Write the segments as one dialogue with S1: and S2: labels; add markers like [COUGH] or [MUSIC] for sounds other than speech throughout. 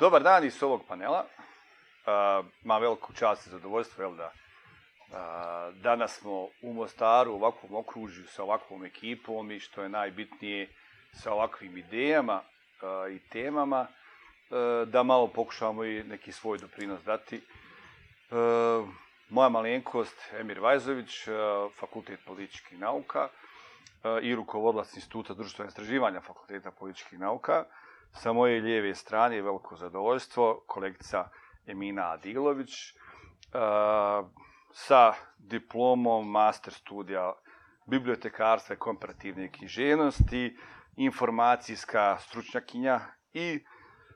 S1: Dobar dan iz ovog panela. Uh, ma veliku čast i zadovoljstvo, jel da? Uh, danas smo u Mostaru u ovakvom okružju sa ovakvom ekipom i što je najbitnije sa ovakvim idejama uh, i temama uh, da malo pokušamo i neki svoj doprinos dati. Uh, moja malenkost Emir Vajzović, uh, Fakultet političkih nauka uh, i rukovodlac Instituta društvenog istraživanja Fakulteta političkih nauka. Sa moje lijeve strane je veliko zadovoljstvo kolegica Emina Adilović uh, sa diplomom master studija bibliotekarstva i komparativne književnosti, informacijska stručnjakinja i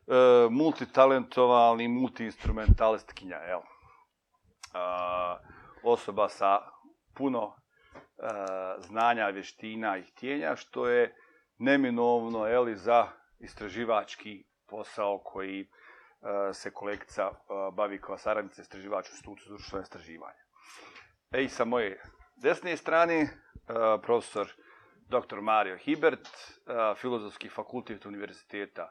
S1: uh, multitalentovani multiinstrumentalistkinja. Jel? Uh, osoba sa puno uh, znanja, vještina i htjenja, što je neminovno jel, za istraživački posao koji e, se kolekcija e, bavi kao saradnica istraživača u institutu za istraživanja. E i sa moje desne strane, e, profesor dr. Mario Hibert, Filozofski fakultet univerziteta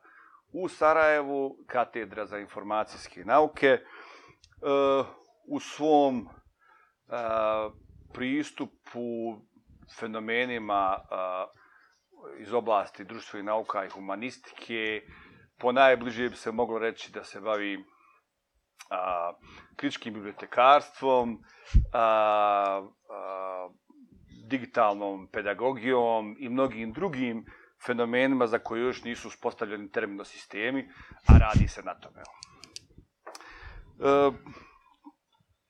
S1: u Sarajevu, katedra za informacijske nauke, u svom pristupu fenomenima iz oblasti društvenih nauka i humanistike. Po najbliže bi se moglo reći da se bavi a, kritičkim bibliotekarstvom, a, a, digitalnom pedagogijom i mnogim drugim fenomenima za koje još nisu uspostavljeni terminosistemi, a radi se na tome. E,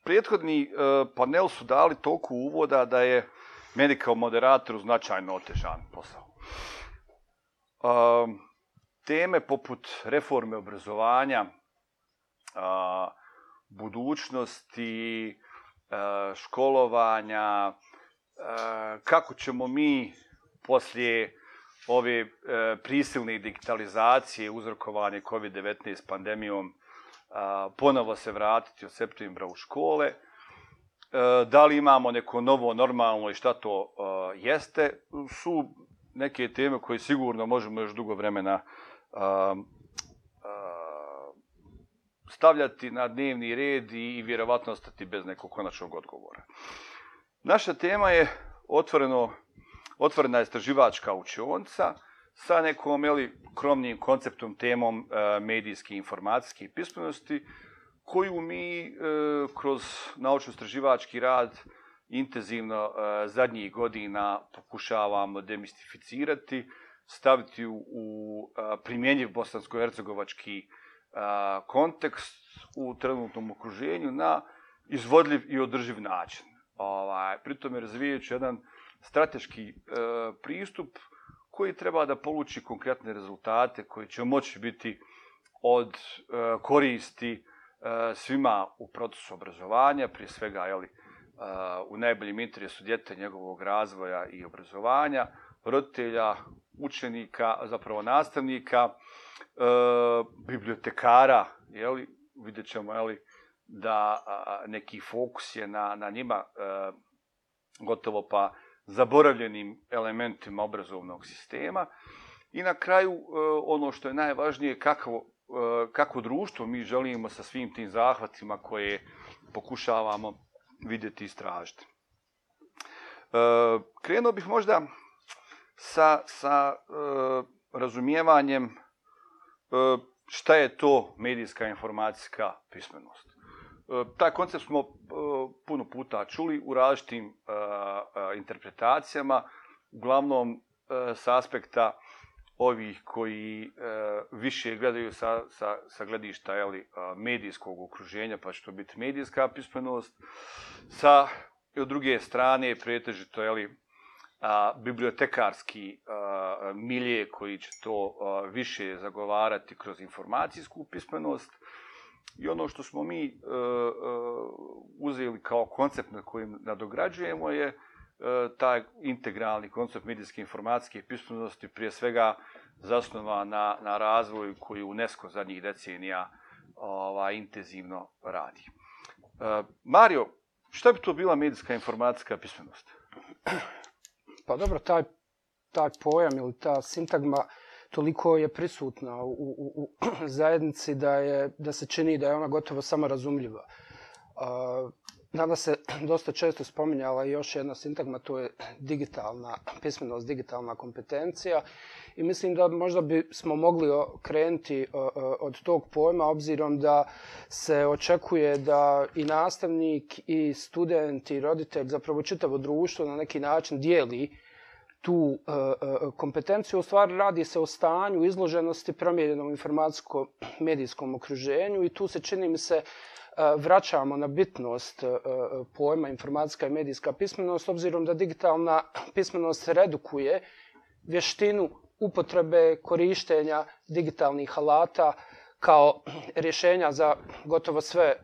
S1: prethodni e, panel su dali toliko uvoda da je meni kao moderatoru značajno otežan posao. Um, teme poput reforme obrazovanja, uh, budućnosti, uh, školovanja, uh, kako ćemo mi poslije ove e, prisilne digitalizacije uzrokovane COVID-19 pandemijom uh, ponovo se vratiti od septembra u škole, E, da li imamo neko novo normalno i šta to a, jeste, su neke teme koje sigurno možemo još dugo vremena a, a, stavljati na dnevni red i, i vjerovatno ostati bez nekog konačnog odgovora. Naša tema je otvoreno, otvorena istraživačka učionca sa nekom jeli, kromnim konceptom, temom e, medijske informacijske pismenosti, koju mi e, kroz naučno-istraživački rad intenzivno e, zadnjih godina pokušavamo demistificirati, staviti u, u primjenjiv bosansko-hercegovački e, kontekst u trenutnom okruženju na izvodljiv i održiv način. Ovaj, pritom je razvijajući jedan strateški e, pristup koji treba da poluči konkretne rezultate koji će moći biti od e, koristi e, svima u procesu obrazovanja, prije svega, jeli, e, u najboljem interesu djeteta njegovog razvoja i obrazovanja, roditelja, učenika, zapravo nastavnika, e, bibliotekara, jeli, vidjet ćemo jeli, da a, neki fokus je na, na njima e, gotovo pa zaboravljenim elementima obrazovnog sistema. I na kraju e, ono što je najvažnije kako, e, kako društvo mi želimo sa svim tim zahvatima koje pokušavamo vidjeti i istražiti. E, krenuo bih možda sa, sa e, razumijevanjem e, šta je to medijska informacijska pismenost. E, taj koncept smo e, puno puta čuli u različitim e, e, interpretacijama, uglavnom e, sa aspekta ovih koji e, više gledaju sa, sa, sa gledišta jeli, medijskog okruženja, pa će to biti medijska pismenost. Sa od druge strane, pretežito jeli, a, bibliotekarski a, milje koji će to a, više zagovarati kroz informacijsku pismenost. I ono što smo mi a, a, uzeli kao koncept na kojim nadograđujemo je E, taj integralni koncept medijske informacijske pismenosti prije svega zasnova na, na razvoju koji UNESCO zadnjih decenija ovaj, intenzivno radi. E, Mario, šta bi to bila medijska informacijska pismenost?
S2: Pa dobro, taj, taj pojam ili ta sintagma toliko je prisutna u, u, u [CLEARS THROAT] zajednici da, je, da se čini da je ona gotovo samo razumljiva. Danas se [CLEARS THROAT] dosta često spominjala još jedna sintagma, to je digitalna pismenost, digitalna kompetencija. I mislim da možda bi smo mogli krenuti od tog pojma, obzirom da se očekuje da i nastavnik, i student, i roditelj, zapravo čitavo društvo na neki način dijeli tu e, e, kompetenciju. U stvari radi se o stanju izloženosti promijenjenom informacijsko-medijskom okruženju i tu se čini mi se E, vraćamo na bitnost e, e, pojma informacijska i medijska pismenost, obzirom da digitalna pismenost redukuje vještinu upotrebe korištenja digitalnih alata kao rješenja za gotovo sve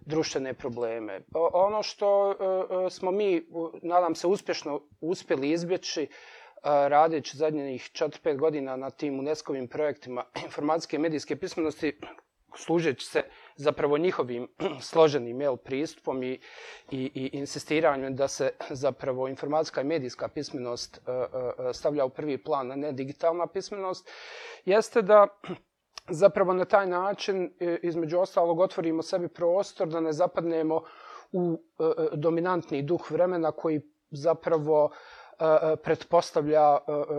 S2: društvene probleme. Ono što smo mi, nadam se, uspješno uspjeli izbjeći radeći zadnjih 4-5 godina na tim UNESCO-vim projektima informacijske i medijske pismenosti, služeći se zapravo njihovim [CLEARS THROAT] složenim mail pristupom i, i, i insistiranjem da se zapravo informacijska i medijska pismenost e, e, e, stavlja u prvi plan, a ne digitalna pismenost, jeste da [CLEARS THROAT] zapravo na taj način između ostalog otvorimo sebi prostor da ne zapadnemo u dominantni duh vremena koji zapravo pretpostavlja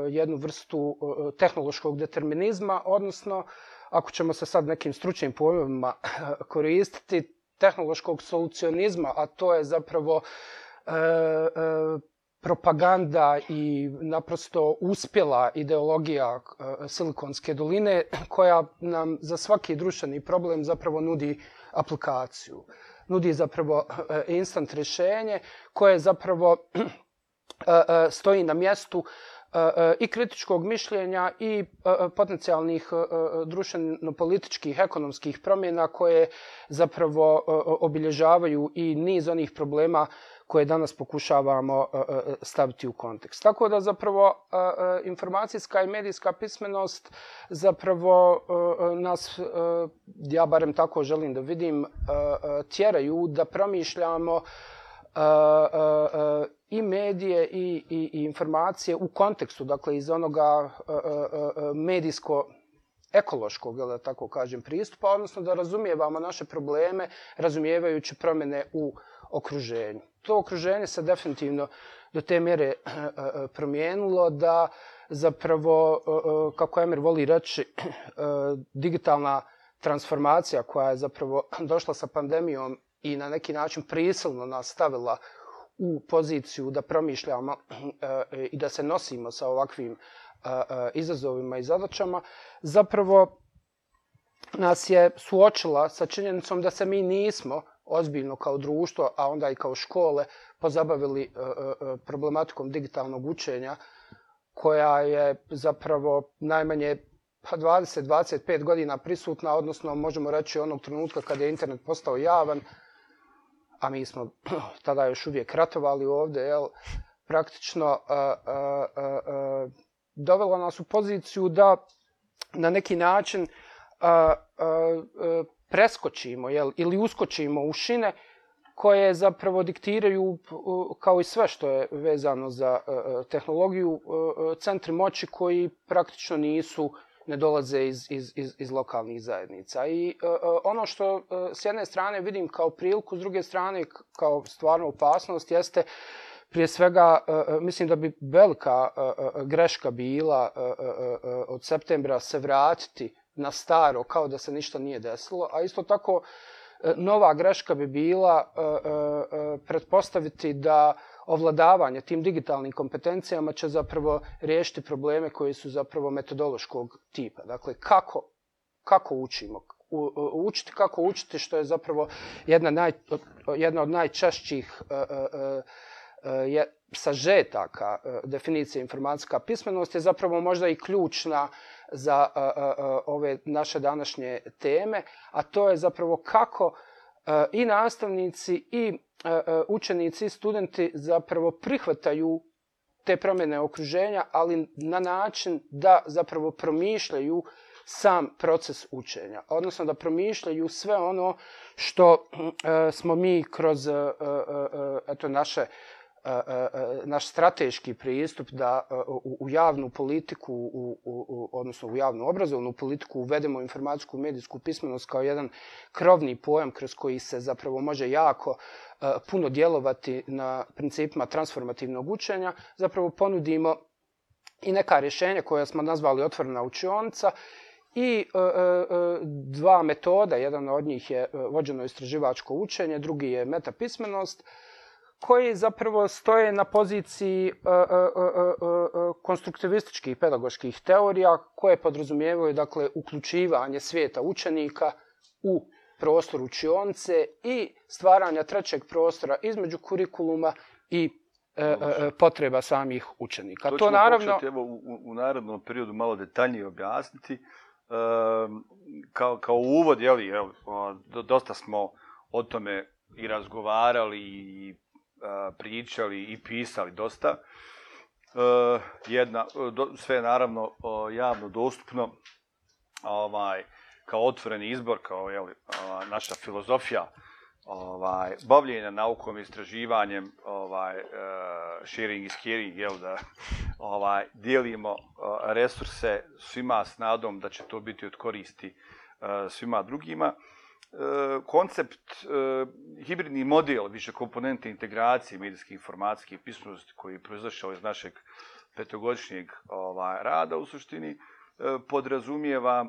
S2: jednu vrstu tehnološkog determinizma, odnosno ako ćemo se sad nekim stručnim pojmovima [CLEARS THROAT] koristiti, tehnološkog solucionizma, a to je zapravo e, e, propaganda i naprosto uspjela ideologija e, Silikonske doline koja nam za svaki društveni problem zapravo nudi aplikaciju. Nudi zapravo e, instant rješenje koje zapravo [CLEARS THROAT] e, e, stoji na mjestu E, e, i kritičkog mišljenja i e, potencijalnih društveno-političkih, ekonomskih promjena koje zapravo obilježavaju i niz onih problema koje danas pokušavamo staviti u kontekst. Tako da zapravo informacijska i medijska pismenost zapravo nas, ja barem tako želim da vidim, tjeraju da promišljamo i medije i, i, i informacije u kontekstu, dakle iz onoga medijsko ekološkog, da tako kažem, pristupa, odnosno da razumijevamo naše probleme razumijevajući promjene u okruženju. To okruženje se definitivno do te mjere promijenilo da zapravo, kako Emir voli reći, digitalna transformacija koja je zapravo došla sa pandemijom i na neki način prisilno nas stavila u poziciju da promišljamo eh, i da se nosimo sa ovakvim eh, eh, izazovima i zadaćama, zapravo nas je suočila sa činjenicom da se mi nismo ozbiljno kao društvo, a onda i kao škole, pozabavili problematikom digitalnog učenja, koja je zapravo najmanje pa 20-25 godina prisutna, odnosno možemo reći onog trenutka kada je internet postao javan, a mi smo [CLEARS THROAT] tada još uvijek ratovali ovdje, jel, praktično e, e, e, uh, uh, uh, dovela nas u poziciju da na neki način uh, uh, a, preskočimo jel, ili uskočimo u šine koje zapravo diktiraju, kao i sve što je vezano za tehnologiju, centri moći koji praktično nisu uh, ne dolaze iz, iz, iz, iz lokalnih zajednica. I uh, ono što uh, s jedne strane vidim kao priliku, s druge strane kao stvarno opasnost, jeste prije svega, uh, mislim da bi velika uh, greška bila uh, uh, od septembra se vratiti na staro kao da se ništa nije desilo, a isto tako nova greška bi bila pretpostaviti da ovladavanje tim digitalnim kompetencijama će zapravo riješiti probleme koji su zapravo metodološkog tipa. Dakle, kako, kako učimo? U, učiti kako učiti, što je zapravo jedna, naj, jedna od najčešćih e, e, e, je, sažetaka definicije informacijska pismenost je zapravo možda i ključna za ove naše današnje teme, a to je zapravo kako i nastavnici i E, e, učenici i studenti zapravo prihvataju te promjene okruženja, ali na način da zapravo promišljaju sam proces učenja. Odnosno da promišljaju sve ono što e, smo mi kroz e, eto, naše naš strateški pristup da u, u javnu politiku, u, u, odnosno u javnu obrazovnu politiku uvedemo informacijsku medijsku pismenost kao jedan krovni pojam kroz koji se zapravo može jako puno djelovati na principima transformativnog učenja, zapravo ponudimo i neka rješenja koja smo nazvali otvorena učionica i e, e, dva metoda, jedan od njih je vođeno istraživačko učenje, drugi je metapismenost, koji zapravo stoje na poziciji uh, uh, uh, konstruktivističkih pedagoških teorija koje podrazumijevaju dakle uključivanje svijeta učenika u prostor učionce i stvaranja trećeg prostora između kurikuluma i potreba samih učenika.
S1: To, to naravno pokušati, evo, u, u narednom periodu malo detaljnije objasniti. E, kao, kao uvod, jeli, jel, dosta smo o tome i razgovarali i pričali i pisali dosta. E, jedna, e, sve naravno e, javno dostupno, ovaj, kao otvoreni izbor, kao je naša filozofija ovaj, bavljenja naukom i istraživanjem, ovaj, e, sharing is caring, jel, da ovaj, dijelimo resurse svima s nadom da će to biti od koristi svima drugima. Eh, koncept, eh, hibridni model više komponente integracije medijske informacijske pismenosti koji je proizašao iz našeg petogodišnjeg ovaj, rada u suštini, eh, podrazumijeva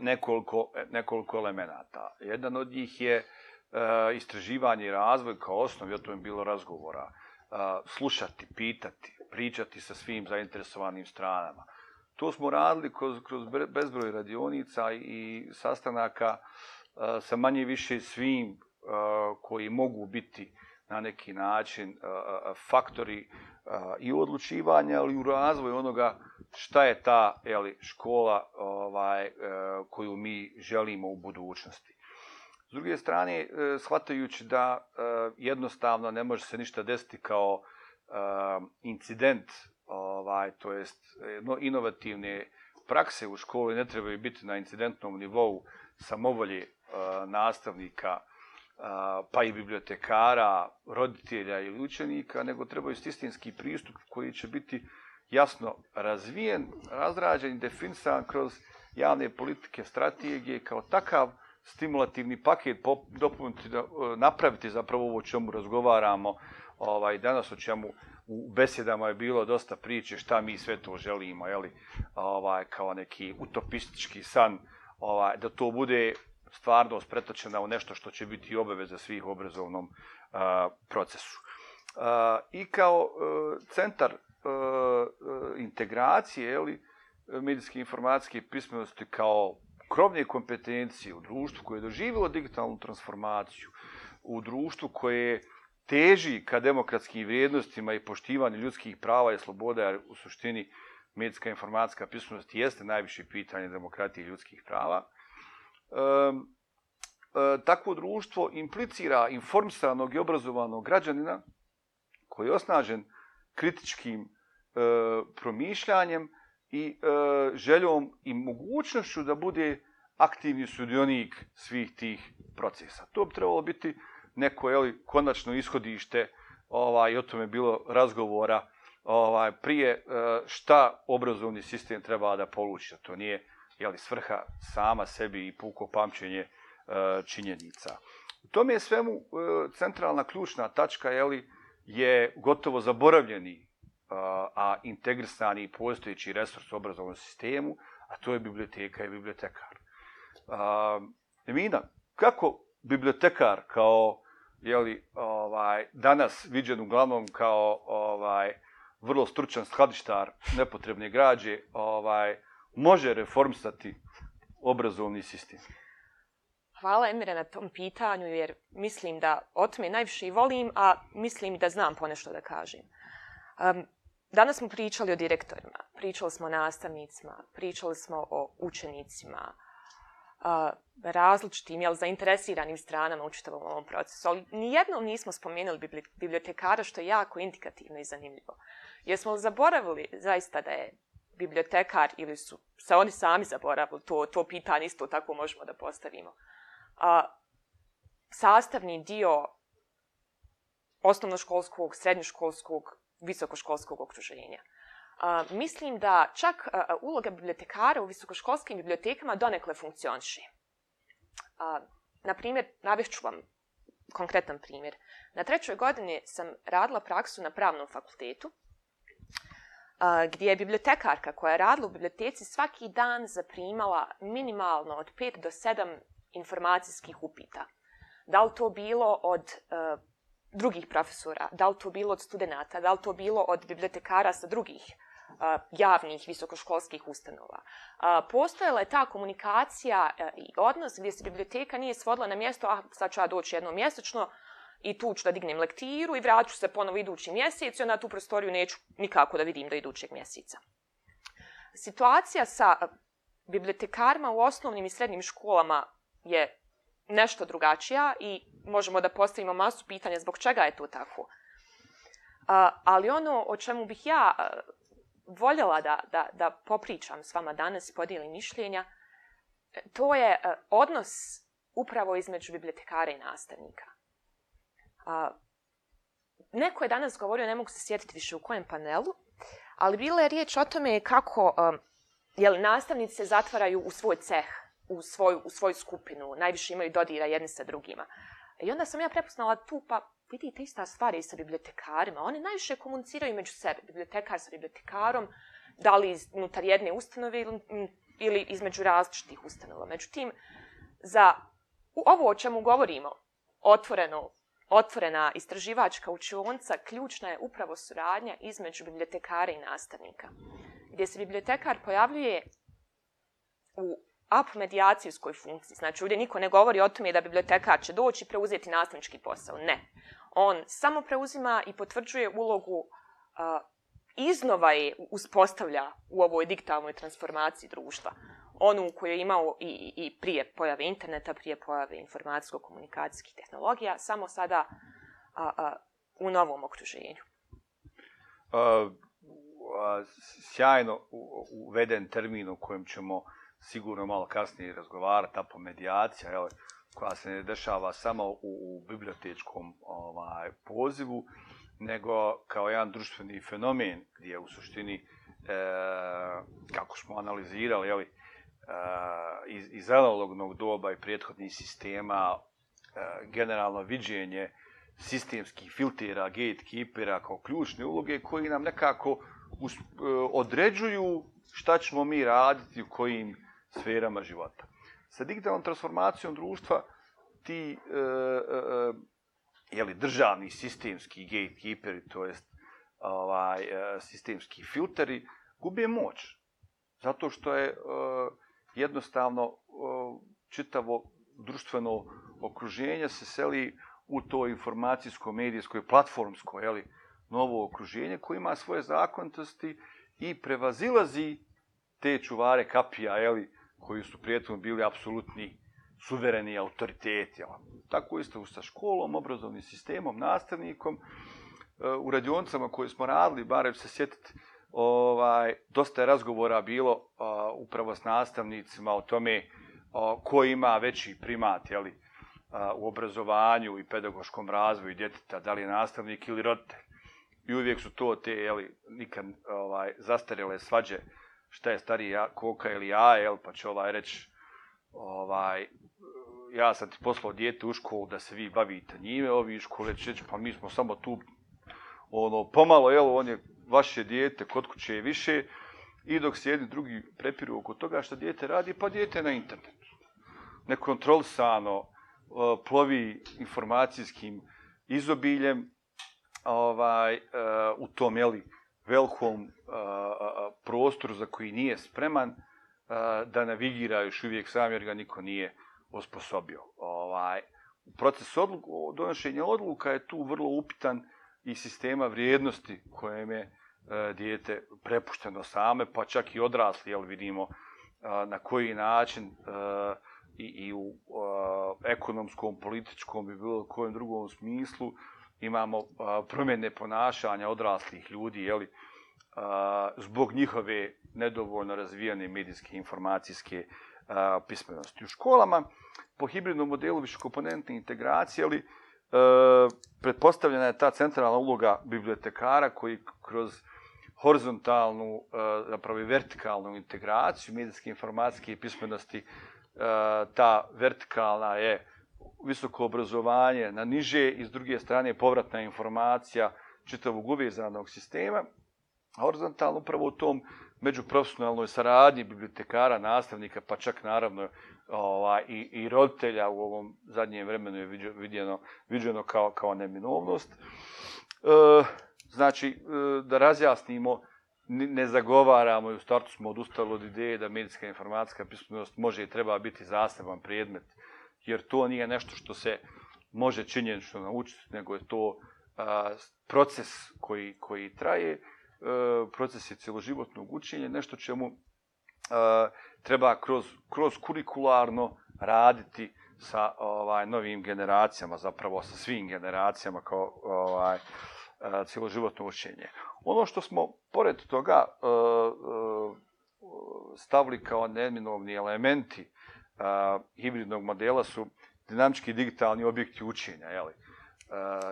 S1: nekoliko, nekoliko elemenata. Jedan od njih je istraživanje i razvoj kao osnov, i o tome bilo razgovora, slušati, pitati, pričati sa svim zainteresovanim stranama. To smo radili kroz, kroz bezbroj radionica i sastanaka e, sa manje više svim e, koji mogu biti na neki način e, faktori i u ali i u razvoju onoga šta je ta jeli, škola ovaj, koju mi želimo u budućnosti. S druge strane, shvatajući da jednostavno ne može se ništa desiti kao incident ovaj, to jest no, inovativne prakse u školi ne trebaju biti na incidentnom nivou samovolje uh, nastavnika, uh, pa i bibliotekara, roditelja ili učenika, nego trebaju istinski pristup koji će biti jasno razvijen, razrađen i definisan kroz javne politike, strategije, kao takav stimulativni paket dopuniti, e, napraviti zapravo ovo o čemu razgovaramo ovaj, danas, o čemu u besedama je bilo dosta priče šta mi sve to želimo, jeli, ovaj, kao neki utopistički san, ovaj, da to bude stvarnost pretočena u nešto što će biti obaveza svih u obrazovnom a, procesu. A, I kao a, centar a, integracije, jeli, medijske informacijske pismenosti kao krovne kompetencije u društvu koje je doživilo digitalnu transformaciju, u društvu koje je teži ka demokratskim vrijednostima i poštivanju ljudskih prava i sloboda, jer u suštini medijska informacijska pismenost jeste najviše pitanje demokratije i ljudskih prava. E, e, takvo društvo implicira informisanog i obrazovanog građanina koji je osnažen kritičkim e, promišljanjem i e, željom i mogućnošću da bude aktivni sudionik svih tih procesa. To bi trebalo biti neko je li konačno ishodište ovaj o tome bilo razgovora ovaj prije e, šta obrazovni sistem treba da poluči to nije je li svrha sama sebi i puko pamćenje e, činjenica. U tome je svemu e, centralna ključna tačka je li je gotovo zaboravljeni a integrisani postojeći resurs u obrazovnom sistemu a to je biblioteka i bibliotekar. Emina, kako bibliotekar kao jeli, ovaj, danas viđen uglavnom kao ovaj, vrlo stručan skladištar nepotrebne građe, ovaj, može reformsati obrazovni sistem?
S3: Hvala Emire na tom pitanju, jer mislim da o tome najviše i volim, a mislim da znam ponešto da kažem. Um, danas smo pričali o direktorima, pričali smo o nastavnicima, pričali smo o učenicima, različitim, jel, zainteresiranim stranama u čitavom ovom procesu. Ali nijednom nismo spomenuli bibliotekara, što je jako indikativno i zanimljivo. Jesmo li zaboravili zaista da je bibliotekar ili su se oni sami zaboravili, to, to pitanje isto tako možemo da postavimo. A, sastavni dio osnovnoškolskog, srednjoškolskog, visokoškolskog okruženja. A, mislim da čak a, uloga bibliotekara u visokoškolskim bibliotekama donekle funkcioniše. A, na primjer, navješću vam konkretan primjer. Na trećoj godini sam radila praksu na pravnom fakultetu, a, gdje je bibliotekarka koja je radila u biblioteci svaki dan zaprimala minimalno od 5 do 7 informacijskih upita. Da li to bilo od a, drugih profesora, da li to bilo od studenta, da li to bilo od bibliotekara sa drugih javnih visokoškolskih ustanova. Postojala je ta komunikacija e, i odnos gdje se biblioteka nije svodila na mjesto, a sad ću ja doći jednom mjesečno i tu ću da dignem lektiru i vraću se ponovo idući mjesec i onda tu prostoriju neću nikako da vidim do idućeg mjeseca. Situacija sa e, bibliotekarima u osnovnim i srednjim školama je nešto drugačija i možemo da postavimo masu pitanja zbog čega je to tako. ali ono o čemu bih ja e, voljela da, da, da popričam s vama danas, podijelim mišljenja, e, to je e, odnos upravo između bibliotekara i nastavnika. A, neko je danas govorio, ne mogu se sjetiti više u kojem panelu, ali bila je riječ o tome kako a, jel, nastavnici se zatvaraju u svoj ceh, u svoju, u svoju skupinu, najviše imaju dodira jedni sa drugima. I onda sam ja prepoznala tu, pa vidite ista stvar i sa bibliotekarima. Oni najviše komuniciraju među sebe, bibliotekar sa bibliotekarom, da li unutar jedne ustanove ili, ili između različitih ustanova. Međutim, za ovo o čemu govorimo, otvoreno, otvorena istraživačka učionca, ključna je upravo suradnja između bibliotekara i nastavnika. Gdje se bibliotekar pojavljuje u apmedijacijskoj funkciji. Znači, ovdje niko ne govori o tome da bibliotekar će doći i preuzeti nastavnički posao. Ne on samo preuzima i potvrđuje ulogu iznova je uspostavlja u ovoj digitalnoj transformaciji društva. Onu koju je imao i, i prije pojave interneta, prije pojave informacijsko-komunikacijskih tehnologija, samo sada a, a, u novom okruženju.
S1: Uh, sjajno uveden termin o kojem ćemo sigurno malo kasnije razgovarati, ta pomedijacija, jel, koja se ne dešava samo u, u bibliotečkom ovaj, pozivu, nego kao jedan društveni fenomen gdje u suštini, e, kako smo analizirali, jeli, e, iz, iz analognog doba i prethodnih sistema, e, generalno viđenje sistemskih filtera, gatekeepera kao ključne uloge koji nam nekako us, e, određuju šta ćemo mi raditi u kojim sferama života sa digitalnom transformacijom društva ti e, e, e jeli, državni sistemski gatekeeperi, to jest ovaj, e, sistemski filteri, gube moć. Zato što je e, jednostavno e, čitavo društveno okruženje se seli u to informacijsko, medijsko i platformsko jeli, novo okruženje koje ima svoje zakonitosti i prevazilazi te čuvare kapija, jeli, koji su prijetno bili apsolutni suvereni autoriteti. Tako isto sa školom, obrazovnim sistemom, nastavnikom, e, u radionicama koje smo radili, barem se sjetiti, ovaj, dosta je razgovora bilo upravo s nastavnicima o tome ko ima veći primat jeli, u obrazovanju i pedagoškom razvoju djeteta, da li je nastavnik ili roditelj. I uvijek su to te, jeli, nikad ovaj, zastarjele svađe uh, šta je stariji ja, koka ili ja, jel, pa će ovaj reći, ovaj, ja sam ti poslao dijete u školu da se vi bavite njime, ovi škole će reći, pa mi smo samo tu, ono, pomalo, jel, on je vaše dijete, kod kuće je više, i dok se jedni drugi prepiru oko toga što dijete radi, pa dijete na internetu. Nekontrolisano e, plovi informacijskim izobiljem, ovaj, e, u tom, jeli, velikom prostoru za koji nije spreman da navigira još uvijek sam jer ga niko nije osposobio. Ovaj, proces odluku, donošenja odluka je tu vrlo upitan i sistema vrijednosti kojem je e, dijete prepušteno same, pa čak i odrasli, jel vidimo na koji način e, i, i u ekonomskom, političkom i bilo kojem drugom smislu imamo promjene ponašanja odraslih ljudi, jeli, zbog njihove nedovoljno razvijane medijske informacijske pismenosti. U školama, po hibridnom modelu višekomponentne integracije, ali e, pretpostavljena je ta centralna uloga bibliotekara koji kroz horizontalnu, e, zapravo i vertikalnu integraciju medijske informacijske i pismenosti, e, ta vertikalna je visoko obrazovanje na niže i s druge strane povratna informacija čitavog uvezanog sistema. Horizontalno upravo u tom međuprofesionalnoj saradnji bibliotekara, nastavnika, pa čak naravno ovaj, i, i roditelja u ovom zadnjem vremenu je vidjeno, vidjeno kao, kao neminovnost. E, znači, e, da razjasnimo, ne zagovaramo i u startu smo odustali od ideje da medijska informacijska pismenost može i treba biti zaseban predmet, jer to nije nešto što se može činjenično naučiti, nego je to a, proces koji, koji traje, a, proces je cjeloživotnog učenja, nešto čemu a, treba kroz, kroz kurikularno raditi sa ovaj novim generacijama, zapravo sa svim generacijama kao ovaj e, cjeloživotno učenje. Ono što smo pored toga stavili kao neminovni elementi hibridnog modela su dinamički digitalni objekti učenja, je li?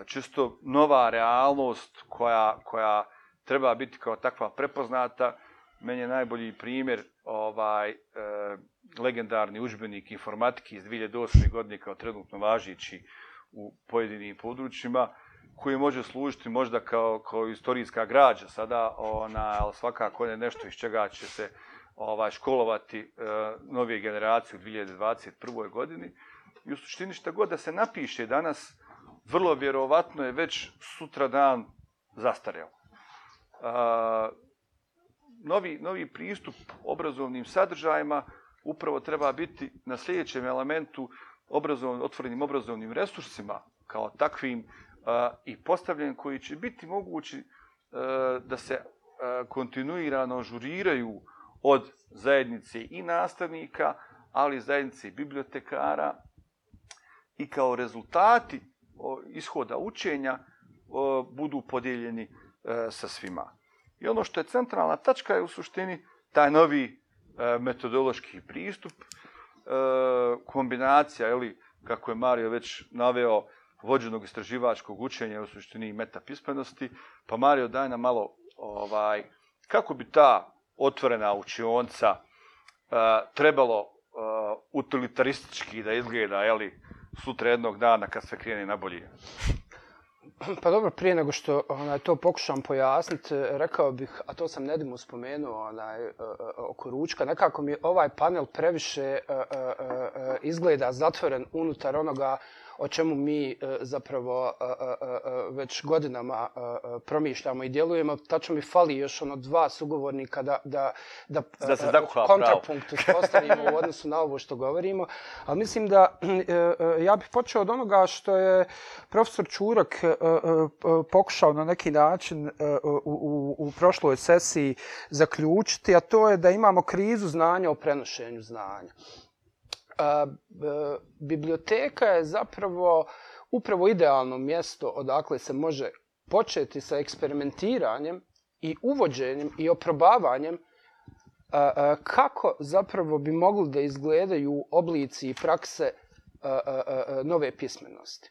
S1: Čisto nova realnost koja koja treba biti kao takva prepoznata. Meni je najbolji primjer ovaj e, legendarni udžbenik informatike iz 2008. godine kao trenutno važići u pojedinim područjima koji može služiti možda kao, kao istorijska građa sada, ona, ali svakako je nešto iz čega će se ovaj, školovati e, novije generacije u 2021. godini. I u suštini šta god da se napiše danas, vrlo vjerovatno je već sutra dan zastarjelo. E, novi, novi pristup obrazovnim sadržajima upravo treba biti na sljedećem elementu obrazovnim, otvorenim obrazovnim resursima kao takvim a, i postavljen koji će biti mogući a, da se a, kontinuirano žuriraju od zajednice i nastavnika, ali i zajednice i bibliotekara i kao rezultati ishoda učenja budu podijeljeni e, sa svima. I ono što je centralna tačka je u suštini taj novi e, metodološki pristup, e, kombinacija, ili, kako je Mario već naveo, vođenog istraživačkog učenja u suštini metapismenosti. Pa Mario, daj nam malo ovaj, kako bi ta otvorena učionca e, trebalo e, utilitaristički da izgleda, jeli, sutra jednog dana kad se krene na bolje.
S2: Pa dobro, prije nego što onaj, to pokušam pojasniti, e, rekao bih, a to sam Nedimu spomenuo onaj, oko ručka, nekako mi ovaj panel previše izgleda zatvoren unutar onoga o čemu mi e, zapravo e, e, već godinama promišljamo i djelujemo. Tačno mi fali još ono dva sugovornika da, da,
S1: da, da se
S2: kontrapunkt uspostavimo u odnosu na ovo što govorimo. Ali mislim da ja bih počeo od onoga što je profesor Čurak pokušao na neki način u, u, u prošloj sesiji zaključiti, a to je da imamo krizu znanja o prenošenju znanja a, a, biblioteka je zapravo upravo idealno mjesto odakle se može početi sa eksperimentiranjem i uvođenjem i oprobavanjem a, a, kako zapravo bi mogli da izgledaju oblici i prakse a, a, a, nove pismenosti.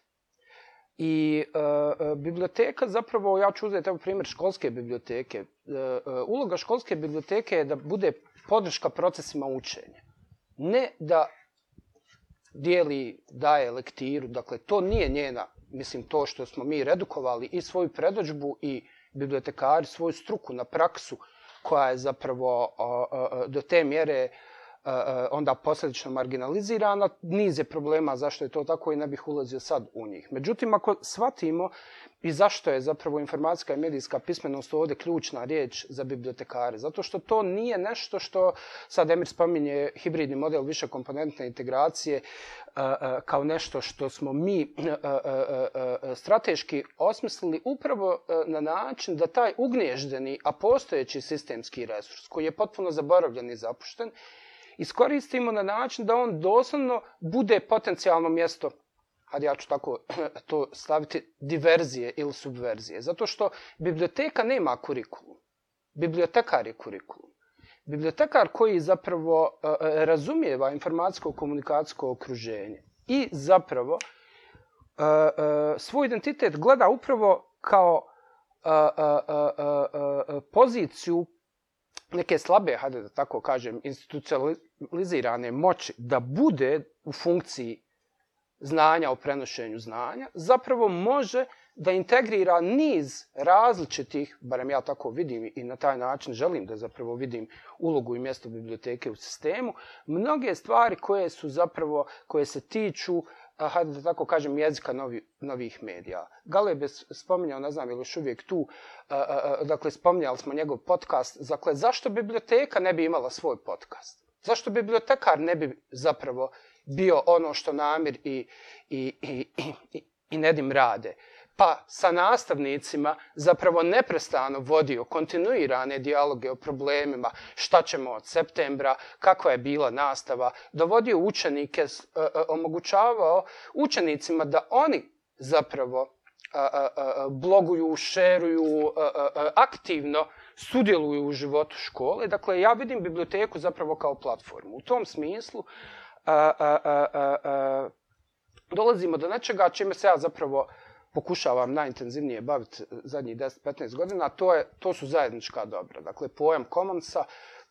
S2: I e, biblioteka zapravo, ja ću uzeti evo primjer školske biblioteke. E, e, uloga školske biblioteke je da bude podrška procesima učenja. Ne da dijeli, daje lektiru, dakle, to nije njena, mislim, to što smo mi redukovali i svoju predođbu i bibliotekari svoju struku na praksu, koja je zapravo do te mjere E, e, onda posljedično marginalizirana, niz je problema zašto je to tako i ne bih ulazio sad u njih. Međutim, ako shvatimo i zašto je zapravo informacijska i medijska pismenost ovdje ključna riječ za bibliotekare, zato što to nije nešto što, sad Emir spominje hibridni model više komponentne integracije, e, kao nešto što smo mi strateški osmislili upravo na način da taj ugnježdeni, a postojeći sistemski resurs, koji je potpuno zaboravljen i zapušten, iskoristimo na način da on doslovno bude potencijalno mjesto hajde ja ću tako [CLEARS THROAT] to staviti, diverzije ili subverzije. Zato što biblioteka nema kurikulum. Bibliotekar je kurikulum. Bibliotekar koji zapravo e, e, razumijeva informacijsko-komunikacijsko okruženje i zapravo e, svoj identitet gleda upravo kao poziciju neke slabe, hajde da tako kažem, institucionalizirane moći da bude u funkciji znanja o prenošenju znanja, zapravo može da integrira niz različitih, barem ja tako vidim i na taj način želim da zapravo vidim ulogu i mjesto biblioteke u sistemu, mnoge stvari koje su zapravo, koje se tiču hajde da tako kažem, jezika novi, novih medija. Galeb je spominjao, ne znam, ili još uvijek tu, dakle, spominjali smo njegov podcast, dakle, zašto biblioteka ne bi imala svoj podcast? Zašto bibliotekar ne bi zapravo bio ono što Namir i, i, i, i, i Nedim rade? pa sa nastavnicima zapravo neprestano vodio kontinuirane dijaloge o problemima, šta ćemo od septembra, kakva je bila nastava, dovodio učenike, e, e, omogućavao učenicima da oni zapravo bloguju, šeruju, aktivno sudjeluju u životu škole. Dakle, ja vidim biblioteku zapravo kao platformu. U tom smislu dolazimo do nečega čime se ja zapravo pokušavam najintenzivnije baviti zadnjih 10-15 godina, to, je, to su zajednička dobra. Dakle, pojam commonsa,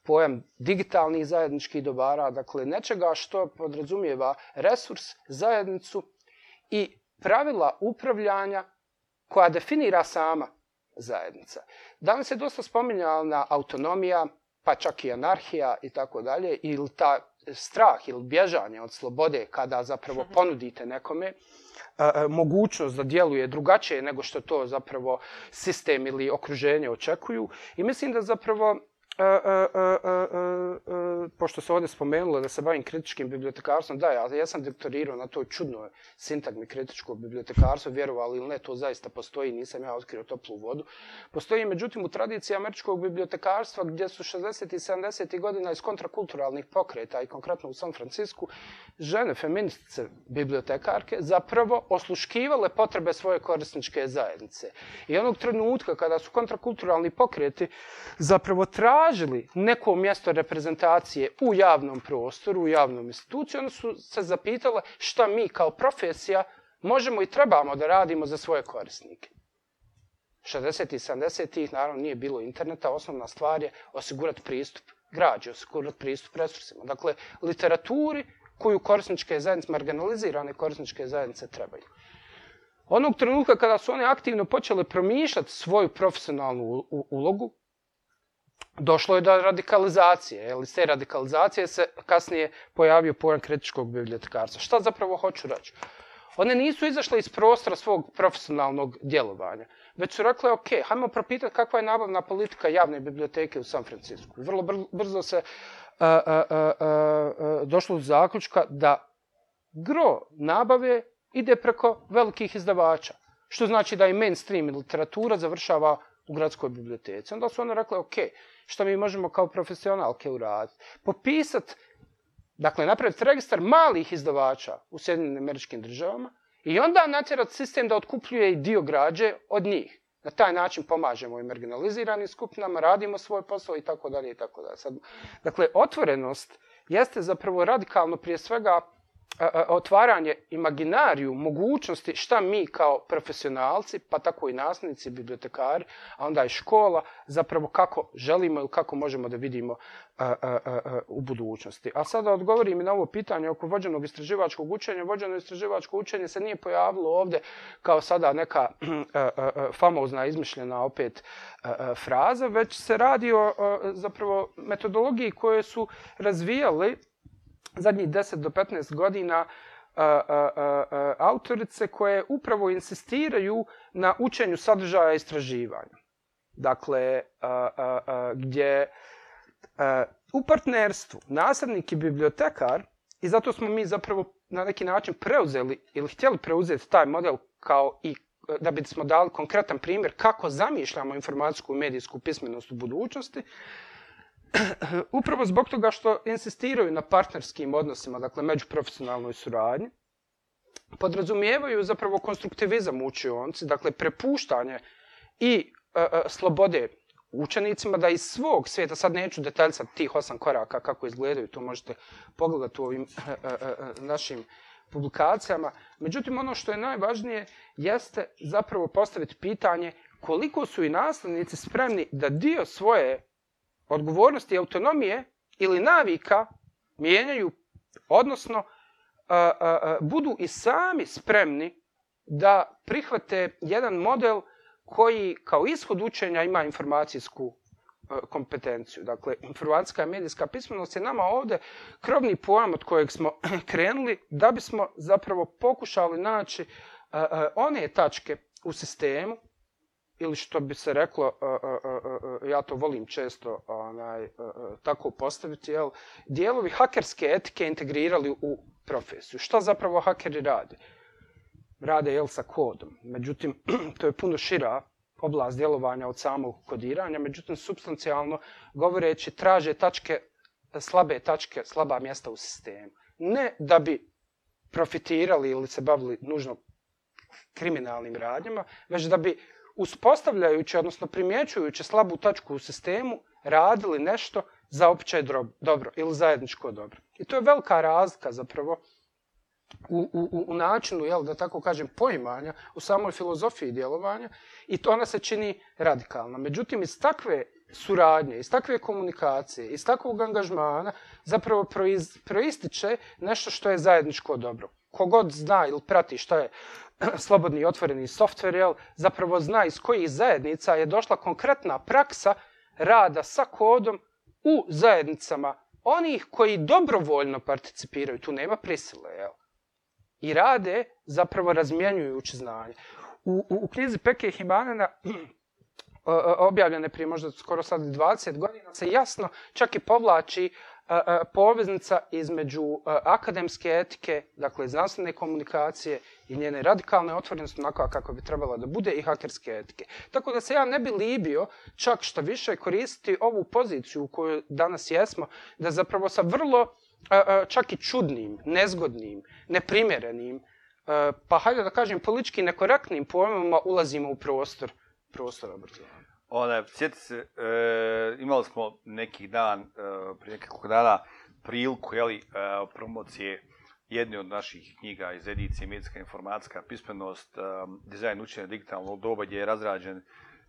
S2: pojam digitalnih zajedničkih dobara, dakle, nečega što podrazumijeva resurs, zajednicu i pravila upravljanja koja definira sama zajednica. Danas je dosta spominjala autonomija, pa čak i anarhija i tako dalje, ili ta strah ili bježanje od slobode kada zapravo ponudite nekome mogućnost da djeluje drugačije nego što to zapravo sistem ili okruženje očekuju. I mislim da zapravo E e e, e, e, e, pošto se ovdje spomenulo da se bavim kritičkim bibliotekarstvom, da, ja, ja sam doktorirao na toj čudnoj sintagmi kritičkog bibliotekarstva, vjerovali ili ne, to zaista postoji, nisam ja otkrio toplu vodu. Postoji, međutim, u tradiciji američkog bibliotekarstva, gdje su 60. i 70. godina iz kontrakulturalnih pokreta, i konkretno u San Francisku, žene, feministice, bibliotekarke, zapravo osluškivale potrebe svoje korisničke zajednice. I onog trenutka kada su kontrakulturalni pokreti zapravo tražili tražili neko mjesto reprezentacije u javnom prostoru, u javnom instituciju, onda su se zapitale šta mi kao profesija možemo i trebamo da radimo za svoje korisnike. 60. i 70. naravno nije bilo interneta, osnovna stvar je osigurati pristup građe, osigurati pristup resursima. Dakle, literaturi koju korisničke zajednice, marginalizirane korisničke zajednice trebaju. Onog trenutka kada su one aktivno počele promišljati svoju profesionalnu ulogu, došlo je do radikalizacije. Jel, iz te radikalizacije se kasnije pojavio pojam kritičkog bibliotekarstva. Šta zapravo hoću reći? One nisu izašle iz prostora svog profesionalnog djelovanja, već su rekle, ok, hajmo propitati kakva je nabavna politika javne biblioteke u San Francisco. Vrlo brzo se a, a, a, a, došlo do zaključka da gro nabave ide preko velikih izdavača. Što znači da i mainstream literatura završava u gradskoj biblioteci. Onda su one rekle, ok, što mi možemo kao profesionalke uraditi? Popisati, dakle, napraviti registar malih izdavača u Sjedinim američkim državama i onda natjerati sistem da otkupljuje i dio građe od njih. Na taj način pomažemo i marginaliziranim skupinama, radimo svoj posao i tako dalje i tako dalje. Sad, dakle, otvorenost jeste zapravo radikalno prije svega otvaranje imaginariju mogućnosti šta mi kao profesionalci, pa tako i nastavnici, bibliotekari, a onda i škola, zapravo kako želimo ili kako možemo da vidimo a, a, a, u budućnosti. A sada odgovorim i na ovo pitanje oko vođenog istraživačkog učenja. Vođeno istraživačko učenje se nije pojavilo ovdje kao sada neka a, a, a, famozna izmišljena opet a, a, fraza, već se radi o a, zapravo metodologiji koje su razvijali zadnjih 10 do 15 godina a, a, a, autorice koje upravo insistiraju na učenju sadržaja istraživanja. Dakle, a, a, a, gdje a, u partnerstvu nastavnik i bibliotekar, i zato smo mi zapravo na neki način preuzeli ili htjeli preuzeti taj model kao i da bismo dali konkretan primjer kako zamišljamo informacijsku i medijsku pismenost u budućnosti, [CLEARS THROAT] upravo zbog toga što insistiraju na partnerskim odnosima, dakle međuprofesionalnoj suradnji, podrazumijevaju zapravo konstruktivizam u učionci, dakle prepuštanje i e, e, slobode učenicima da iz svog svijeta, sad neću detaljsati tih osam koraka kako izgledaju, to možete pogledati u ovim e, e, e, našim publikacijama. Međutim, ono što je najvažnije jeste zapravo postaviti pitanje koliko su i nastavnici spremni da dio svoje odgovornosti i autonomije ili navika mijenjaju, odnosno a, a, a, budu i sami spremni da prihvate jedan model koji kao ishod učenja ima informacijsku kompetenciju. Dakle, informacijska i medijska pismenost je nama ovde krovni pojam od kojeg smo [CLEARS THROAT] krenuli da bismo zapravo pokušali naći one tačke u sistemu ili što bi se reklo, e, e, e, ja to volim često onaj, tako postaviti, jel, dijelovi hakerske etike integrirali u profesiju. Šta zapravo hakeri rade? Rade jel, sa kodom. Međutim, [CLEARS THROAT] to je puno šira oblast djelovanja od samog kodiranja, međutim, substancijalno govoreći, traže tačke, slabe tačke, slaba mjesta u sistemu. Ne da bi profitirali ili se bavili nužno kriminalnim radnjama, već da bi uspostavljajući, odnosno primjećujući slabu tačku u sistemu, radili nešto za opće dobro ili zajedničko dobro. I to je velika razlika zapravo u, u, u načinu, jel, da tako kažem, poimanja, u samoj filozofiji djelovanja i to ona se čini radikalna. Međutim, iz takve suradnje, iz takve komunikacije, iz takvog angažmana zapravo proiz, proističe nešto što je zajedničko dobro. Kogod zna ili prati što je [CLEARS THROAT] slobodni i otvoreni softver, jel, zapravo zna iz kojih zajednica je došla konkretna praksa rada sa kodom u zajednicama onih koji dobrovoljno participiraju. Tu nema prisile, jel? i rade zapravo razmjenjujući znanje. U, u, u knjizi Peke Himanena, [CLEARS THROAT] objavljene prije možda skoro sad 20 godina se jasno čak i povlači poveznica između akademske etike, dakle znanstvene komunikacije i njene radikalne otvorenosti onako kako bi trebala da bude i hakerske etike. Tako da se ja ne bi libio čak što više koristiti ovu poziciju u kojoj danas jesmo, da zapravo sa vrlo čak i čudnim, nezgodnim, neprimjerenim, pa hajde da kažem politički nekorektnim pojmama ulazimo u prostor, prostor obrazovanja.
S1: Ona, sjeti se, e, imali smo neki dan, e, prije nekako dana, priliku, jeli, e, promocije jedne od naših knjiga iz edicije Medijska informacijska pismenost, um, dizajn učenja digitalnog doba gdje je razrađen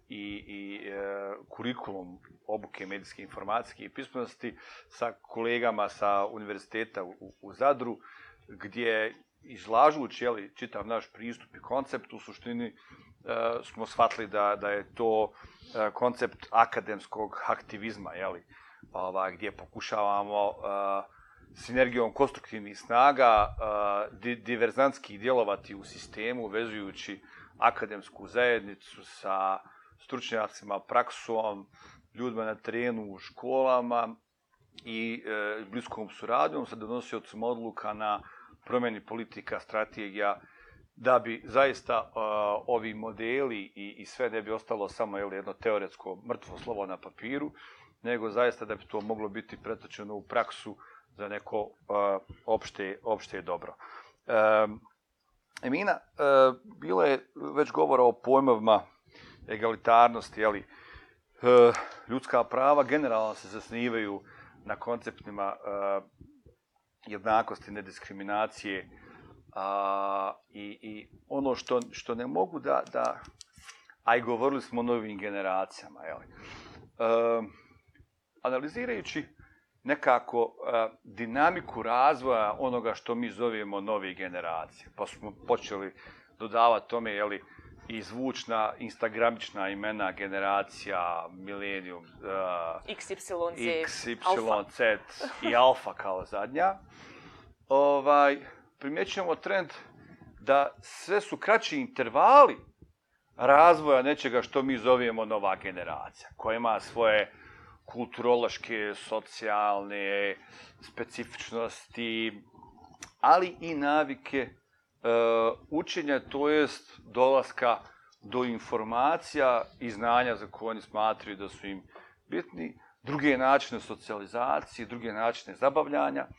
S1: i, i e, kurikulum obuke medijske informacijske i pismenosti sa kolegama sa univerziteta u, u Zadru, gdje izlažući jeli, čitav naš pristup i koncept, u suštini e, smo shvatili da, da je to e, koncept akademskog aktivizma, jeli, pa ova, gdje pokušavamo e, sinergijom konstruktivnih snaga di, diverzantski djelovati u sistemu, vezujući akademsku zajednicu sa stručnjacima, praksom, ljudima na terenu, u školama i e, bliskom suradnjom sa donosiocima odluka na promjeni politika, strategija, da bi zaista e, ovi modeli i, i sve ne bi ostalo samo jel, jedno teoretsko mrtvo slovo na papiru, nego zaista da bi to moglo biti pretočeno u praksu za neko uh, opšte, opšte dobro. E, Emina, uh, bilo je već govora o pojmovima egalitarnosti, jeli, uh, e, ljudska prava generalno se zasnivaju na konceptima uh, jednakosti, nediskriminacije a, i, i ono što, što ne mogu da, da a i govorili smo o novim generacijama, jeli. Uh, analizirajući nekako e, dinamiku razvoja onoga što mi zovemo nove generacije, pa smo počeli dodavati tome, jeli, i zvučna instagramična imena generacija Millennium uh,
S3: XYZ,
S1: XYZ i Alfa kao zadnja. Ovaj primjećujemo trend da sve su kraći intervali razvoja nečega što mi zovemo nova generacija, koja ima svoje kulturološke, socijalne specifičnosti, ali i navike e, učenja, to jest dolaska do informacija i znanja za koje oni smatruju da su im bitni, druge načine socijalizacije, druge načine zabavljanja. E,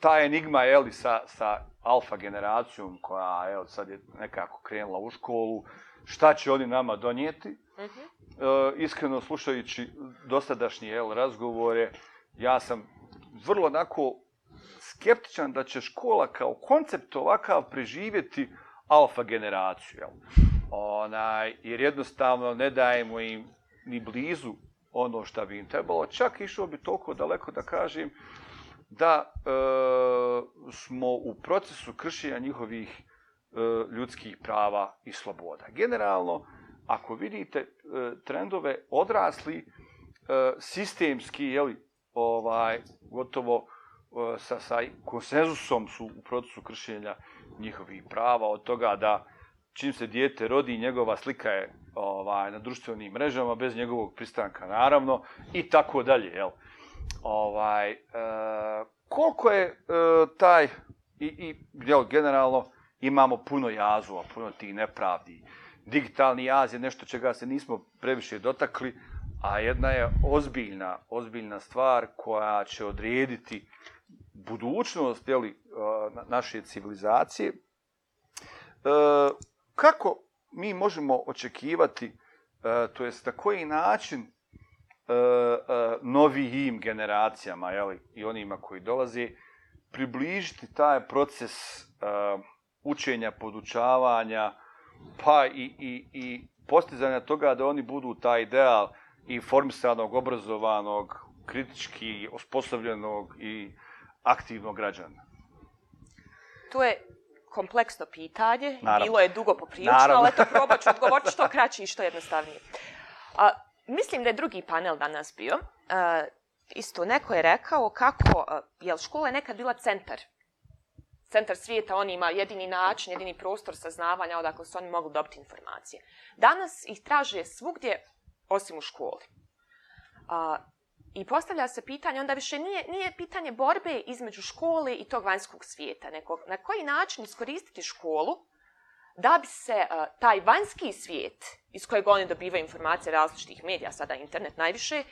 S1: ta enigma je li, sa, sa alfa generacijom koja je sad je nekako krenula u školu, šta će oni nama donijeti? Uh-huh. Uh -huh. e, iskreno slušajući dosadašnje jel, razgovore, ja sam vrlo onako skeptičan da će škola kao koncept ovakav preživjeti alfa generaciju. Jel? Onaj, jer jednostavno ne dajemo im ni blizu ono što bi im trebalo. Čak išao bi toliko daleko da kažem da e, smo u procesu kršenja njihovih e, ljudskih prava i sloboda. Generalno, ako vidite e, trendove odrasli, e, sistemski, jeli, ovaj, gotovo e, sa, sa konsenzusom su u procesu kršenja njihovih prava, od toga da čim se dijete rodi, njegova slika je ovaj, na društvenim mrežama, bez njegovog pristanka, naravno, i tako dalje, jel? Ovaj, e, koliko je e, taj, i, i jel, generalno, imamo puno jazova, puno tih nepravdi. Digitalni jaz je nešto čega se nismo previše dotakli, a jedna je ozbiljna, ozbiljna stvar koja će odrediti budućnost jeli, e, naše civilizacije. E, kako mi možemo očekivati, e, to jest na koji način e, e, novijim generacijama jeli, i onima koji dolaze, približiti taj proces učenja, podučavanja, pa i, i, i postizanja toga da oni budu taj ideal informisanog, obrazovanog, kritički osposobljenog i aktivnog građana?
S3: To je kompleksno pitanje,
S1: Naravno.
S3: bilo je dugo poprilično,
S1: Naravno.
S3: ali eto probat ću odgovoriti što kraće i što jednostavnije. A, mislim da je drugi panel danas bio. A, isto, neko je rekao kako, a, jel škola je nekad bila centar centar svijeta, on ima jedini način, jedini prostor saznavanja odakle su oni mogli dobiti informacije. Danas ih traže svugdje, osim u školi. A, I postavlja se pitanje, onda više nije, nije pitanje borbe između škole i tog vanjskog svijeta, nego na koji način iskoristiti školu da bi se a, taj vanjski svijet iz kojeg oni dobivaju informacije različitih medija, sada internet najviše,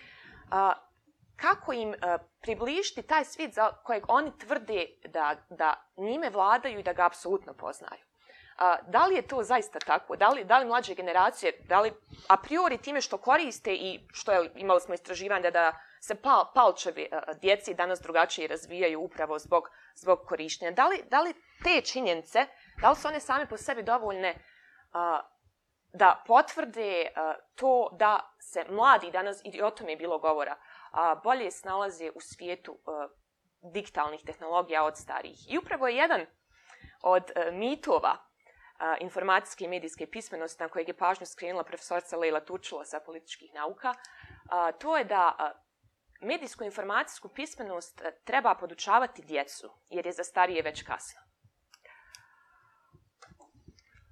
S3: a, kako im e, približiti taj svijet za kojeg oni tvrde da, da njime vladaju i da ga apsolutno poznaju. A, da li je to zaista tako? Da li, da li mlađe generacije, da li a priori time što koriste i što je, imali smo istraživanje da se pal, palčevi a, djeci danas drugačije razvijaju upravo zbog, zbog korištenja. Da li, da li te činjenice, da li su one same po sebi dovoljne a, da potvrde a, to da se mladi danas, i o tome je bilo govora, a, bolje snalaze u svijetu a, digitalnih tehnologija od starijih. I upravo je jedan od a, mitova a, informacijske i medijske pismenosti na kojeg je pažnju skrenula profesorca Leila Tučula sa političkih nauka, a, to je da a, medijsku informacijsku pismenost treba podučavati djecu, jer je za starije već kasno.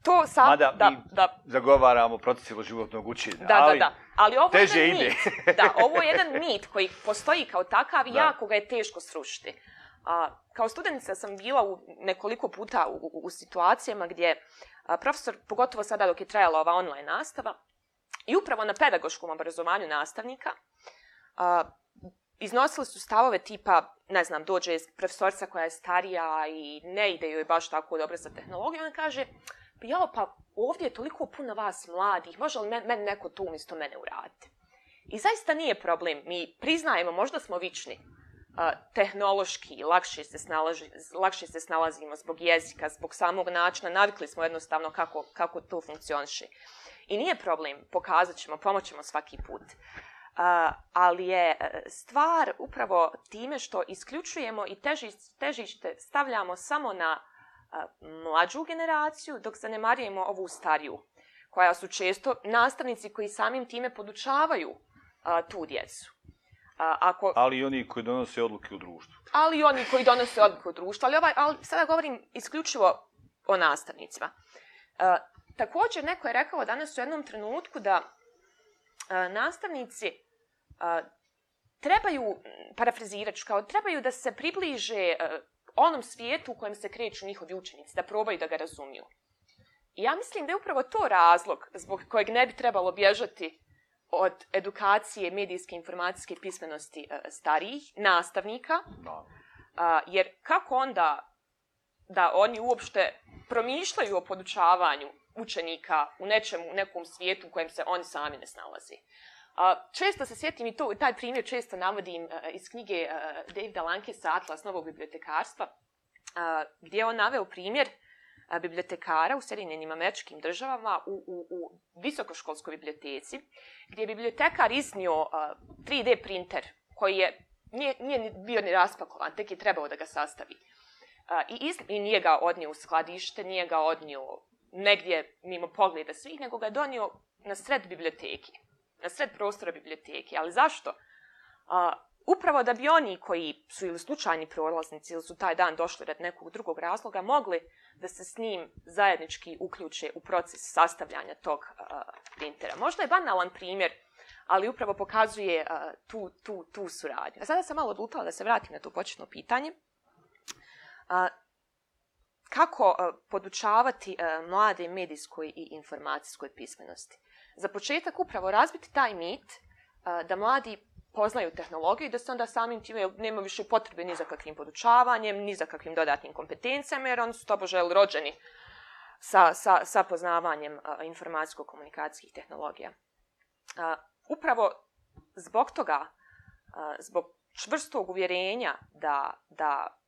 S3: To sad,
S1: Mada
S3: da,
S1: mi
S3: da,
S1: zagovaramo proces životnog učenja.
S3: da,
S1: ali
S3: da, da. Ali ovo je
S1: teže
S3: jedan
S1: ide.
S3: mit. Da, ovo je jedan mit koji postoji kao takav i jako ga je teško srušiti. A, kao studentica sam bila u nekoliko puta u, u, u situacijama gdje a, profesor, pogotovo sada dok je trajala ova online nastava, i upravo na pedagoškom obrazovanju nastavnika, a, iznosili su stavove tipa, ne znam, dođe profesorca koja je starija i ne ide joj baš tako dobro sa tehnologijom, ona kaže, jao, pa ovdje je toliko puno vas mladih, može li men, men neko tu umjesto mene uraditi? I zaista nije problem, mi priznajemo, možda smo vični, a, tehnološki, lakše se, snalaži, lakše se snalazimo zbog jezika, zbog samog načina, navikli smo jednostavno kako, kako to funkcioniše. I nije problem, pokazat ćemo, pomoćemo svaki put. Uh, ali je e, stvar upravo time što isključujemo i teži, težište stavljamo samo na mlađu generaciju, dok zanemarujemo ovu stariju, koja su često nastavnici koji samim time podučavaju uh, tu djecu. Uh, ako,
S1: ali i oni koji donose odluke u društvu.
S3: ali i oni koji donose odluku u društvu, ali, ovaj, ali sada govorim isključivo o nastavnicima. Uh, također, neko je rekao danas u jednom trenutku da a, nastavnici a, trebaju, parafrazirač, kao trebaju da se približe a, onom svijetu u kojem se kreću njihovi učenici, da probaju da ga razumiju. I ja mislim da je upravo to razlog zbog kojeg ne bi trebalo bježati od edukacije medijske informacijske pismenosti a, starijih nastavnika,
S1: Da.
S3: jer kako onda da oni uopšte promišljaju o podučavanju učenika u nečemu, u nekom svijetu u kojem se oni sami ne snalazi. A, često se sjetim i to, taj primjer često navodim a, iz knjige a, Davida Lankesa Atlas novog bibliotekarstva, a, gdje je on naveo primjer a, bibliotekara u Sjedinjenim američkim državama u, u, u visokoškolskoj biblioteci, gdje je bibliotekar iznio a, 3D printer koji je nije, nije bio ni raspakovan, tek je trebao da ga sastavi. A, i, iz, I nije ga odnio u skladište, nije ga odnio negdje mimo pogleda svih, nego ga je donio na sred biblioteke, sred prostora biblioteke. Ali zašto? A, upravo da bi oni koji su ili slučajni prolaznici ili su taj dan došli rad nekog drugog razloga, mogli da se s njim zajednički uključe u proces sastavljanja tog a, printera. Možda je banalan primjer, ali upravo pokazuje a, tu, tu, tu suradnju. A sada sam malo odlutala da se vratim na to početno pitanje. A, kako a, podučavati a, mlade medijskoj i informacijskoj pismenosti? Za početak upravo razbiti taj mit uh, da mladi poznaju tehnologiju i da se onda samim time nema više potrebe ni za kakvim podučavanjem, ni za kakvim dodatnim kompetencijama, jer oni su tobože rođeni sa, sa, sa poznavanjem uh, informacijsko-komunikacijskih tehnologija. Uh, upravo zbog toga, zbog čvrstog uvjerenja da, da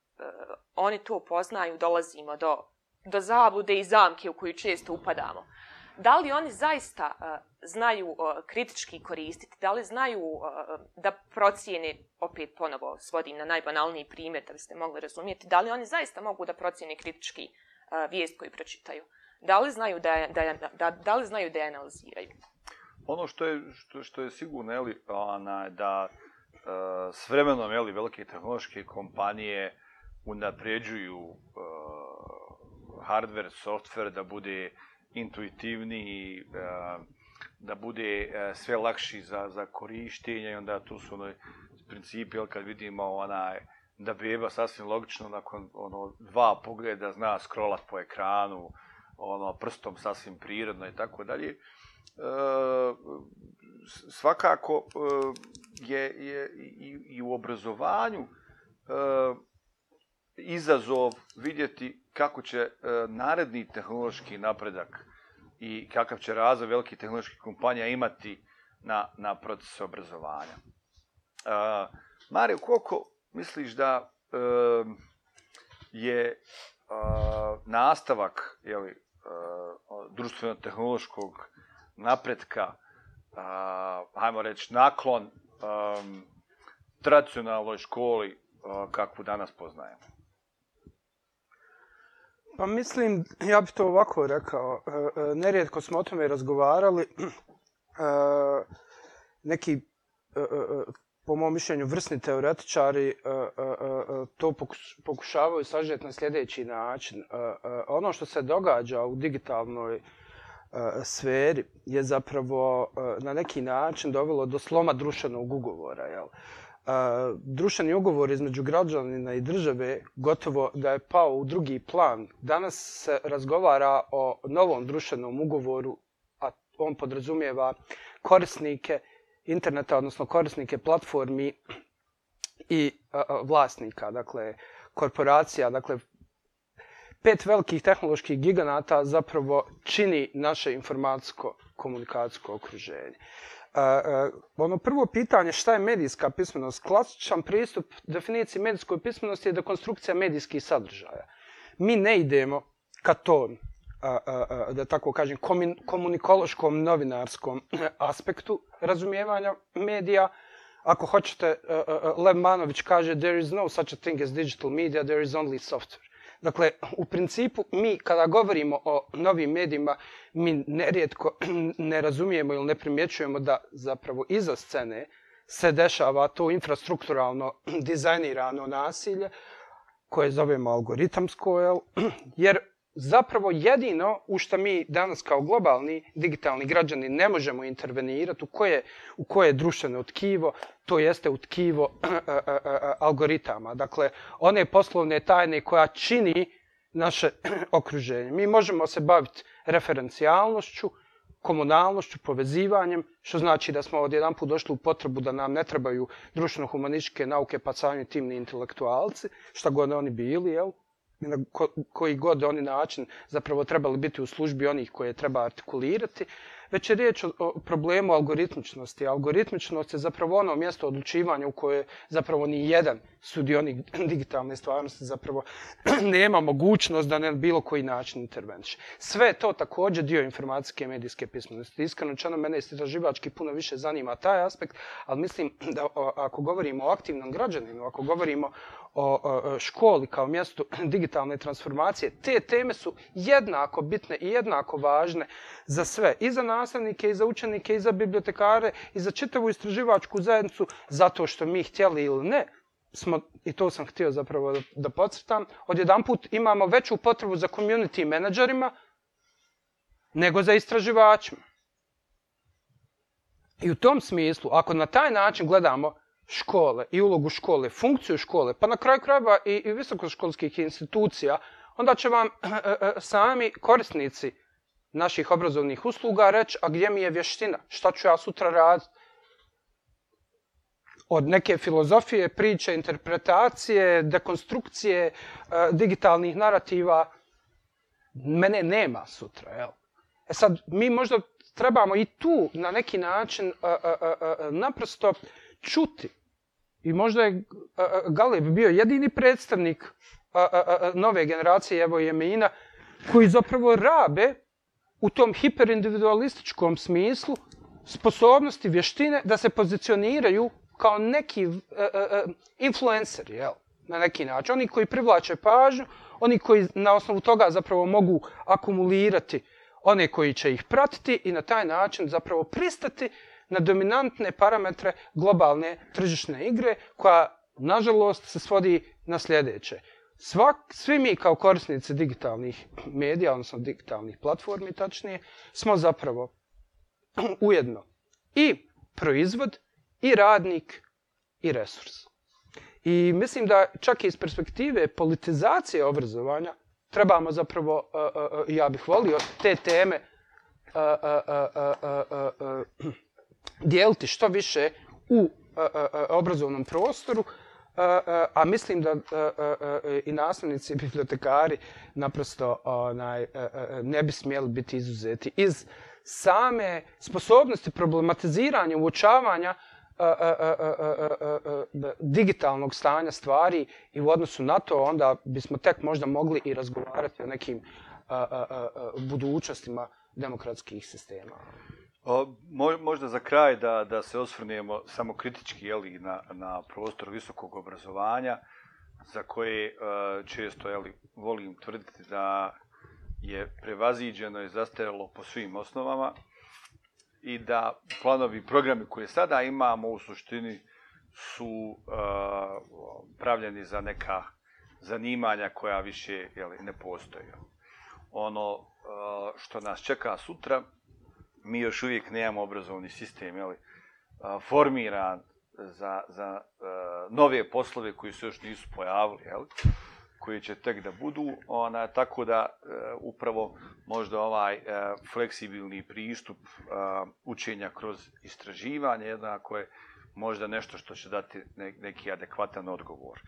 S3: oni to poznaju, dolazimo do, do zablude i zamke u koju često upadamo da li oni zaista uh, znaju uh, kritički koristiti, da li znaju uh, da procijene, opet ponovo svodim na najbanalniji primjer da biste mogli razumijeti, da li oni zaista mogu da procijene kritički uh, vijest koju pročitaju? Da li znaju da, je, da, je, da, da li znaju da je analiziraju?
S1: Ono što je, što, što je sigurno, eli, ona, da uh, s vremenom eli, velike tehnološke kompanije unapređuju uh, hardware, software, da bude uh, intuitivniji, da bude sve lakši za, za korištenje i onda tu su ono principi, kad vidimo onaj, da beba sasvim logično nakon ono dva pogleda zna scrollat po ekranu, ono prstom sasvim prirodno i tako dalje. E, svakako e, je, je i, i u obrazovanju e, izazov vidjeti kako će e, naredni tehnološki napredak i kakav će razvoj velikih tehnoloških kompanija imati na, na proces obrazovanja. Uh, Mario, koliko misliš da uh, je uh, nastavak jeli, uh, društveno-tehnološkog napretka, uh, hajmo reći, naklon um, tradicionalnoj školi uh, kakvu danas poznajemo?
S2: Pa mislim, ja bih to ovako rekao. E, e, nerijetko smo o tome razgovarali. [CLEARS THROAT] E, neki, e, e, po mom mišljenju, vrsni teoretičari to pokušavaju sažeti na sljedeći način. Ono što se događa u digitalnoj sferi je zapravo na neki način dovelo do sloma društvenog ugovora. Jel? Društveni ugovor između građanina i države gotovo da je pao u drugi plan. Danas se razgovara o novom društvenom ugovoru, a on podrazumijeva korisnike interneta, odnosno korisnike platformi i vlasnika, dakle korporacija, dakle pet velikih tehnoloških giganata zapravo čini naše informacijsko komunikacijsko okruženje. Uh, uh, ono prvo pitanje šta je medijska pismenost? Klasičan pristup definiciji medijskoj pismenosti je dekonstrukcija medijskih sadržaja. Mi ne idemo ka tom, uh, uh, uh, da tako kažem, komunikološkom novinarskom [CLEARS THROAT] aspektu razumijevanja medija. Ako hoćete, uh, uh, Lev Manović kaže there is no such a thing as digital media, there is only software. Dakle, u principu, mi kada govorimo o novim medijima, mi nerijetko [CLEARS THROAT] ne razumijemo ili ne primjećujemo da zapravo iza scene se dešava to infrastrukturalno [CLEARS THROAT] dizajnirano nasilje, koje zovemo algoritamsko, [CLEARS THROAT] jer zapravo jedino u što mi danas kao globalni digitalni građani ne možemo intervenirati, u koje, u koje je društveno tkivo, to jeste u tkivo [CLEARS THROAT] algoritama. Dakle, one poslovne tajne koja čini naše [CLEARS THROAT] okruženje. Mi možemo se baviti referencijalnošću, komunalnošću, povezivanjem, što znači da smo od jedan put došli u potrebu da nam ne trebaju društveno-humanističke nauke pa sami timni intelektualci, šta god oni bili, jel? Na ko, koji god oni način zapravo trebali biti u službi onih koje treba artikulirati, već je riječ o, o problemu algoritmičnosti. Algoritmičnost je zapravo ono mjesto odlučivanja u koje zapravo ni jedan sudionik [CLEARS THROAT] digitalne stvarnosti zapravo [CLEARS THROAT] nema mogućnost da na bilo koji način interveniše. Sve to također dio informacijske i medijske pismenosti. Iskreno čano, mene istraživački puno više zanima taj aspekt, ali mislim da o, ako govorimo o aktivnom građaninu, ako govorimo o, o školi kao mjestu [CLEARS THROAT] digitalne transformacije, te teme su jednako bitne i jednako važne za sve. I za nastavnike, i za učenike, i za bibliotekare, i za čitavu istraživačku zajednicu, zato što mi htjeli ili ne, smo, i to sam htio zapravo da, da podcrtam, odjedan put imamo veću potrebu za community menadžerima nego za istraživačima. I u tom smislu, ako na taj način gledamo škole i ulogu škole, funkciju škole, pa na kraju krajeva i, i visokoškolskih institucija, onda će vam [CLEARS THROAT] e, e, sami korisnici naših obrazovnih usluga reći, a gdje mi je vještina, šta ću ja sutra raditi? Od neke filozofije, priče, interpretacije, dekonstrukcije, e, digitalnih narativa, mene nema sutra, jel? E sad, mi možda trebamo i tu na neki način e, e, e, naprosto čuti. I možda je Galeb bio jedini predstavnik nove generacije, evo je koji zapravo rabe u tom hiperindividualističkom smislu sposobnosti, vještine da se pozicioniraju kao neki uh, uh, influenceri, jel? na neki način. Oni koji privlače pažnju, oni koji na osnovu toga zapravo mogu akumulirati one koji će ih pratiti i na taj način zapravo pristati na dominantne parametre globalne tržišne igre, koja, nažalost, se svodi na sljedeće. Svak, svi mi kao korisnici digitalnih medija, odnosno digitalnih platformi, tačnije, smo zapravo ujedno i proizvod, i radnik, i resurs. I mislim da čak i iz perspektive politizacije obrazovanja trebamo zapravo, uh, uh, uh, ja bih volio te teme e, e, e, dijeliti što više u obrazovnom prostoru, a, a, a mislim da a, a, a, i nastavnici i bibliotekari naprosto onaj, a, a, ne bi smjeli biti izuzeti iz same sposobnosti problematiziranja, uočavanja a, a, a, a, a, a, a, digitalnog stanja stvari i u odnosu na to onda bismo tek možda mogli i razgovarati o nekim a, a, a, a, budućnostima demokratskih sistema.
S1: O, možda za kraj da, da se osvrnemo samo kritički jeli, na, na prostor visokog obrazovanja, za koje e, često jeli, volim tvrditi da je prevaziđeno i zastarjelo po svim osnovama i da planovi programi koje sada imamo u suštini su uh, pravljeni za neka zanimanja koja više jeli, ne postoje. Ono uh, što nas čeka sutra mi još uvijek nemamo obrazovni sistem jeli, formiran za, za e, nove poslove koji se još nisu pojavili, jeli, koji će tek da budu, ona, tako da e, upravo možda ovaj e, fleksibilni pristup učenja kroz istraživanje jednako je možda nešto što će dati neki adekvatan odgovor.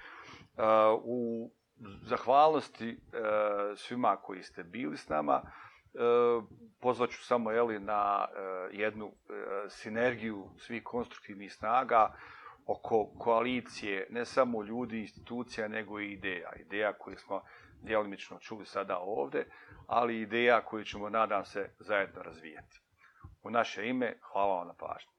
S1: U zahvalnosti svima koji ste bili s nama, E, pozvaću samo jeli, na e, jednu e, sinergiju svih konstruktivnih snaga oko koalicije, ne samo ljudi, institucija, nego i ideja. Ideja koju smo djelimično čuli sada ovde, ali ideja koju ćemo, nadam se, zajedno razvijati. U naše ime, hvala vam na pažnju.